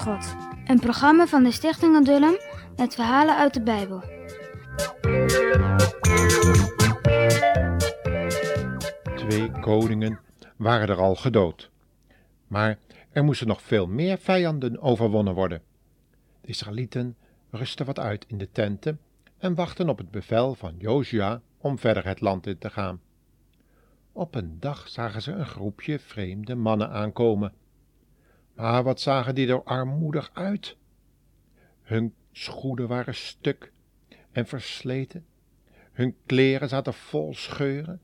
God. Een programma van de Stichting Adullam met verhalen uit de Bijbel. Twee koningen waren er al gedood. Maar er moesten nog veel meer vijanden overwonnen worden. De Israëlieten rustten wat uit in de tenten en wachten op het bevel van Josia om verder het land in te gaan. Op een dag zagen ze een groepje vreemde mannen aankomen. Maar wat zagen die er armoedig uit? Hun schoenen waren stuk en versleten, hun kleren zaten vol scheuren.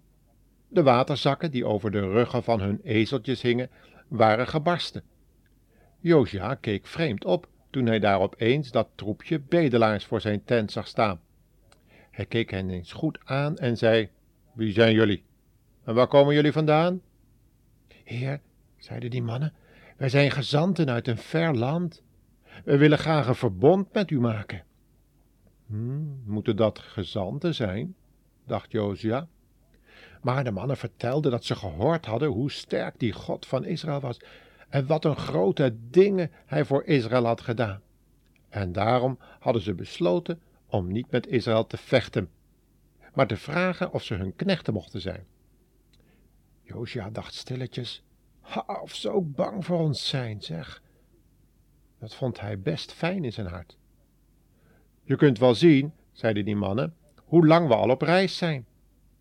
De waterzakken die over de ruggen van hun ezeltjes hingen, waren gebarsten. Josia keek vreemd op toen hij daar opeens dat troepje bedelaars voor zijn tent zag staan. Hij keek hen eens goed aan en zei: Wie zijn jullie? En waar komen jullie vandaan? Heer, zeiden die mannen, wij zijn gezanten uit een ver land. We willen graag een verbond met u maken. Hmm, moeten dat gezanten zijn? dacht Josia. Maar de mannen vertelden dat ze gehoord hadden hoe sterk die God van Israël was en wat een grote dingen hij voor Israël had gedaan. En daarom hadden ze besloten om niet met Israël te vechten, maar te vragen of ze hun knechten mochten zijn. Josia dacht stilletjes, of ook bang voor ons zijn, zeg. Dat vond hij best fijn in zijn hart. Je kunt wel zien, zeiden die mannen, hoe lang we al op reis zijn.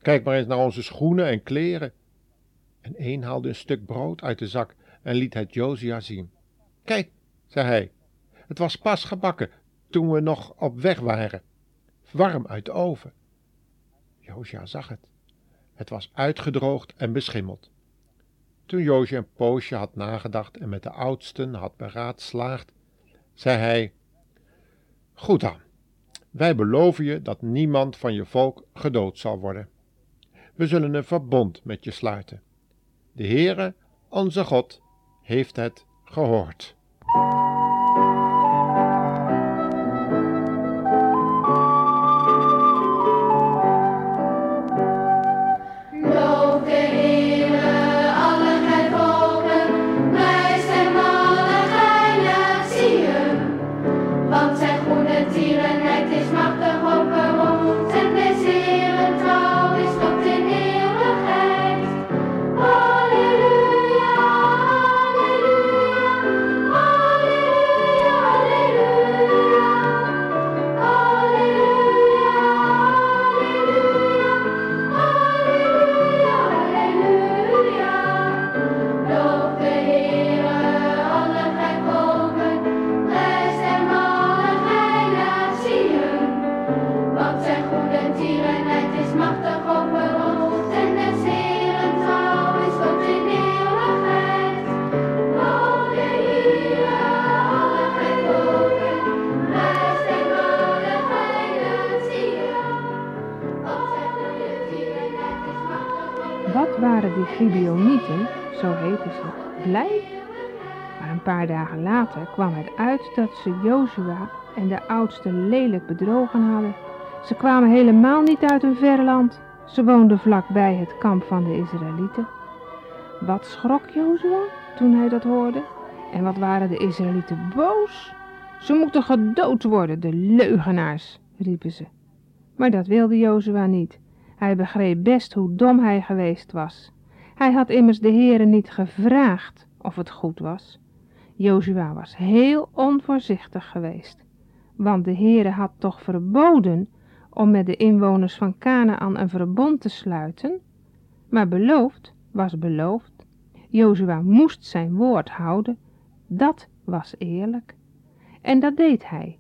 Kijk maar eens naar onze schoenen en kleren. En een haalde een stuk brood uit de zak en liet het Josia zien. Kijk, zei hij, het was pas gebakken toen we nog op weg waren. Warm uit de oven. Josia zag het. Het was uitgedroogd en beschimmeld. Toen Joosje een poosje had nagedacht en met de oudsten had beraadslaagd, zei hij: Goed dan, wij beloven je dat niemand van je volk gedood zal worden. We zullen een verbond met je sluiten. De Heere, onze God, heeft het gehoord. Gibeonieten, zo heten ze, blij? Maar een paar dagen later kwam het uit dat ze Jozua en de oudste lelijk bedrogen hadden. Ze kwamen helemaal niet uit een ver land. Ze woonden vlakbij het kamp van de Israëlieten. Wat schrok Jozua toen hij dat hoorde? En wat waren de Israëlieten boos? Ze moeten gedood worden, de leugenaars, riepen ze. Maar dat wilde Jozua niet. Hij begreep best hoe dom hij geweest was. Hij had immers de Heere niet gevraagd of het goed was. Jozua was heel onvoorzichtig geweest, want de Heere had toch verboden om met de inwoners van Canaan een verbond te sluiten, maar beloofd was beloofd. Jozua moest zijn woord houden, dat was eerlijk. En dat deed hij.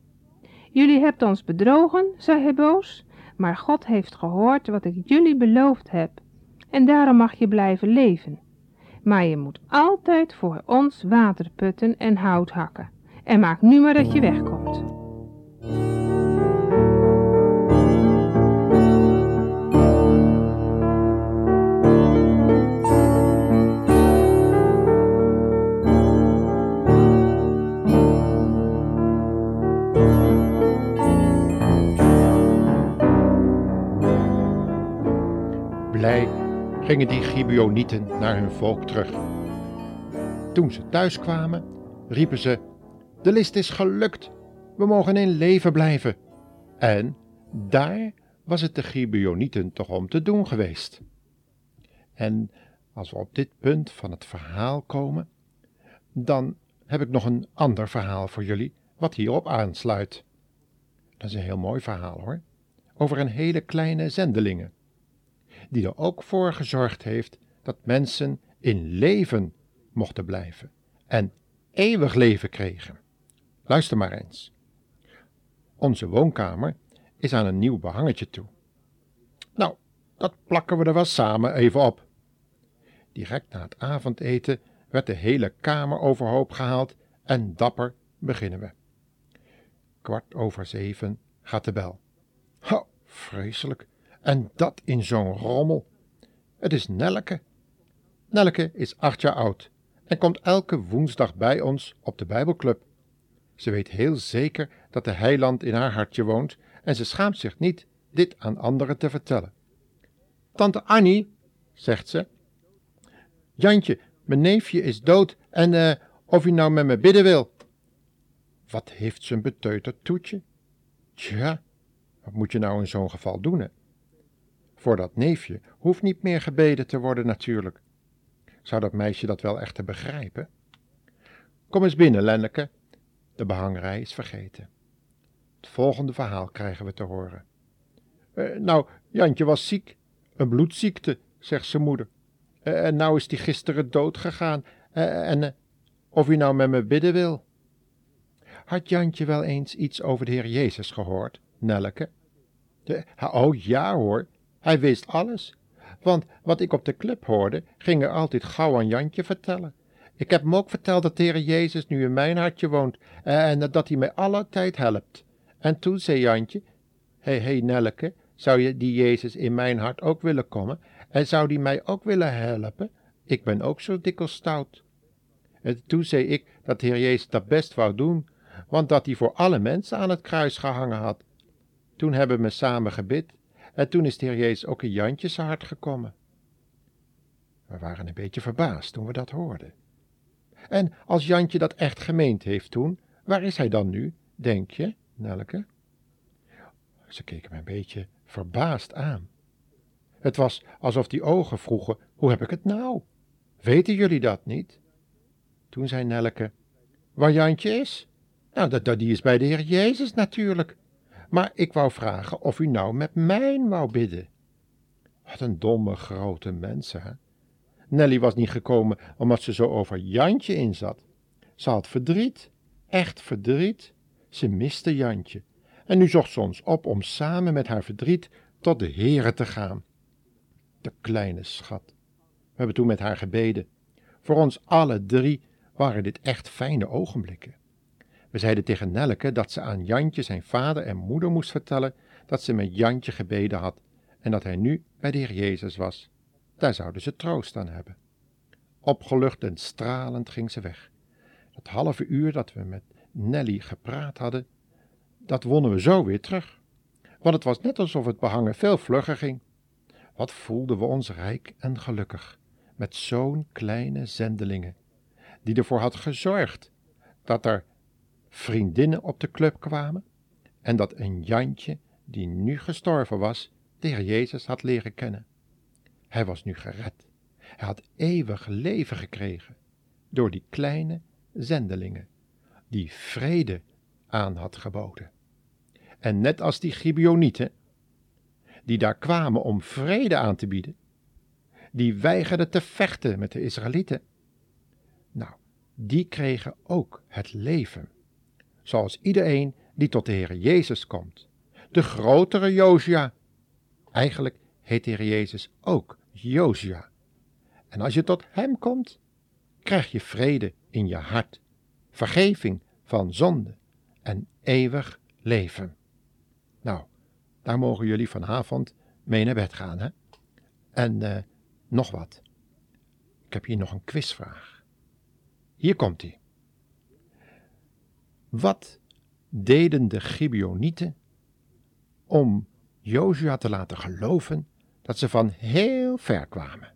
Jullie hebt ons bedrogen, zei hij boos, maar God heeft gehoord wat ik jullie beloofd heb, en daarom mag je blijven leven. Maar je moet altijd voor ons water putten en hout hakken, en maak nu maar dat je wegkomt. Blij gingen die Gibeonieten naar hun volk terug. Toen ze thuis kwamen, riepen ze: de list is gelukt. We mogen in leven blijven. En daar was het de Gibeonieten toch om te doen geweest. En als we op dit punt van het verhaal komen, dan heb ik nog een ander verhaal voor jullie, wat hierop aansluit. Dat is een heel mooi verhaal hoor, over een hele kleine zendelingen, die er ook voor gezorgd heeft dat mensen in leven mochten blijven en eeuwig leven kregen. Luister maar eens. Onze woonkamer is aan een nieuw behangetje toe. Nou, dat plakken we er wel samen even op. Direct na het avondeten werd de hele kamer overhoop gehaald en dapper beginnen we. Kwart over zeven gaat de bel. Ho, vreselijk. En dat in zo'n rommel. Het is Nelleke. Nelleke is acht jaar oud en komt elke woensdag bij ons op de Bijbelclub. Ze weet heel zeker dat de heiland in haar hartje woont en ze schaamt zich niet dit aan anderen te vertellen. Tante Annie, zegt ze, Jantje, mijn neefje is dood en uh, of hij nou met me bidden wil. Wat heeft een beteuterd toetje? Tja, wat moet je nou in zo'n geval doen, hè? Voor dat neefje hoeft niet meer gebeden te worden natuurlijk. Zou dat meisje dat wel echt te begrijpen? Kom eens binnen, Lenneke. De behangerij is vergeten. Het volgende verhaal krijgen we te horen. Uh, nou, Jantje was ziek, een bloedziekte, zegt zijn moeder. Uh, en nou is die gisteren dood gegaan. Uh, en of u nou met me bidden wil. Had Jantje wel eens iets over de Heer Jezus gehoord, Nelleke? De, oh ja hoor, hij wist alles. Want wat ik op de club hoorde, ging er altijd gauw aan Jantje vertellen. Ik heb hem ook verteld dat de Heer Jezus nu in mijn hartje woont en dat hij mij alle tijd helpt. En toen zei Jantje, hé hey, Nelleke, zou je die Jezus in mijn hart ook willen komen? En zou die mij ook willen helpen? Ik ben ook zo dikwijls stout. En toen zei ik dat Heer Jezus dat best wou doen, want dat hij voor alle mensen aan het kruis gehangen had. Toen hebben we samen gebid en toen is de Heer Jezus ook in Jantjes hart gekomen. We waren een beetje verbaasd toen we dat hoorden. En als Jantje dat echt gemeend heeft toen, waar is hij dan nu, denk je, Nelke? Ze keken me een beetje verbaasd aan. Het was alsof die ogen vroegen: Hoe heb ik het nou? Weten jullie dat niet? Toen zei Nelke: Waar Jantje is? Nou, dat, dat, die is bij de Heer Jezus natuurlijk. Maar ik wou vragen of u nou met mij wou bidden. Wat een domme grote mensen, hè? Nelly was niet gekomen omdat ze zo over Jantje inzat. Ze had verdriet, echt verdriet. Ze miste Jantje. En nu zocht ze ons op om samen met haar verdriet tot de Heere te gaan. De kleine schat. We hebben toen met haar gebeden. Voor ons alle drie waren dit echt fijne ogenblikken. We zeiden tegen Nelleke dat ze aan Jantje zijn vader en moeder moest vertellen dat ze met Jantje gebeden had en dat hij nu bij de Heer Jezus was. Daar zouden ze troost aan hebben. Opgelucht en stralend ging ze weg. Dat halve uur dat we met Nelly gepraat hadden, dat wonnen we zo weer terug. Want het was net alsof het behangen veel vlugger ging. Wat voelden we ons rijk en gelukkig met zo'n kleine zendelingen, die ervoor had gezorgd dat er vriendinnen op de club kwamen en dat een Jantje, die nu gestorven was, de Jezus had leren kennen. Hij was nu gered. Hij had eeuwig leven gekregen door die kleine zendelingen, die vrede aan had geboden. En net als die Gibeonieten, die daar kwamen om vrede aan te bieden, die weigerden te vechten met de Israëlieten, nou, die kregen ook het leven, zoals iedereen die tot de Heer Jezus komt. De grotere Josia. Eigenlijk heet de Heer Jezus ook Josia. En als je tot Hem komt, krijg je vrede in je hart, vergeving van zonde en eeuwig leven. Nou, daar mogen jullie vanavond mee naar bed gaan, hè? En uh, nog wat. Ik heb hier nog een quizvraag. Hier komt ie. Wat deden de Gibeonieten om Jozua te laten geloven dat ze van heel ver kwamen?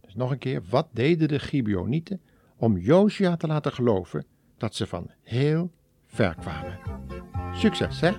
Dus nog een keer, wat deden de Gibeonieten om Jozua te laten geloven dat ze van heel ver kwamen. Succes, hè?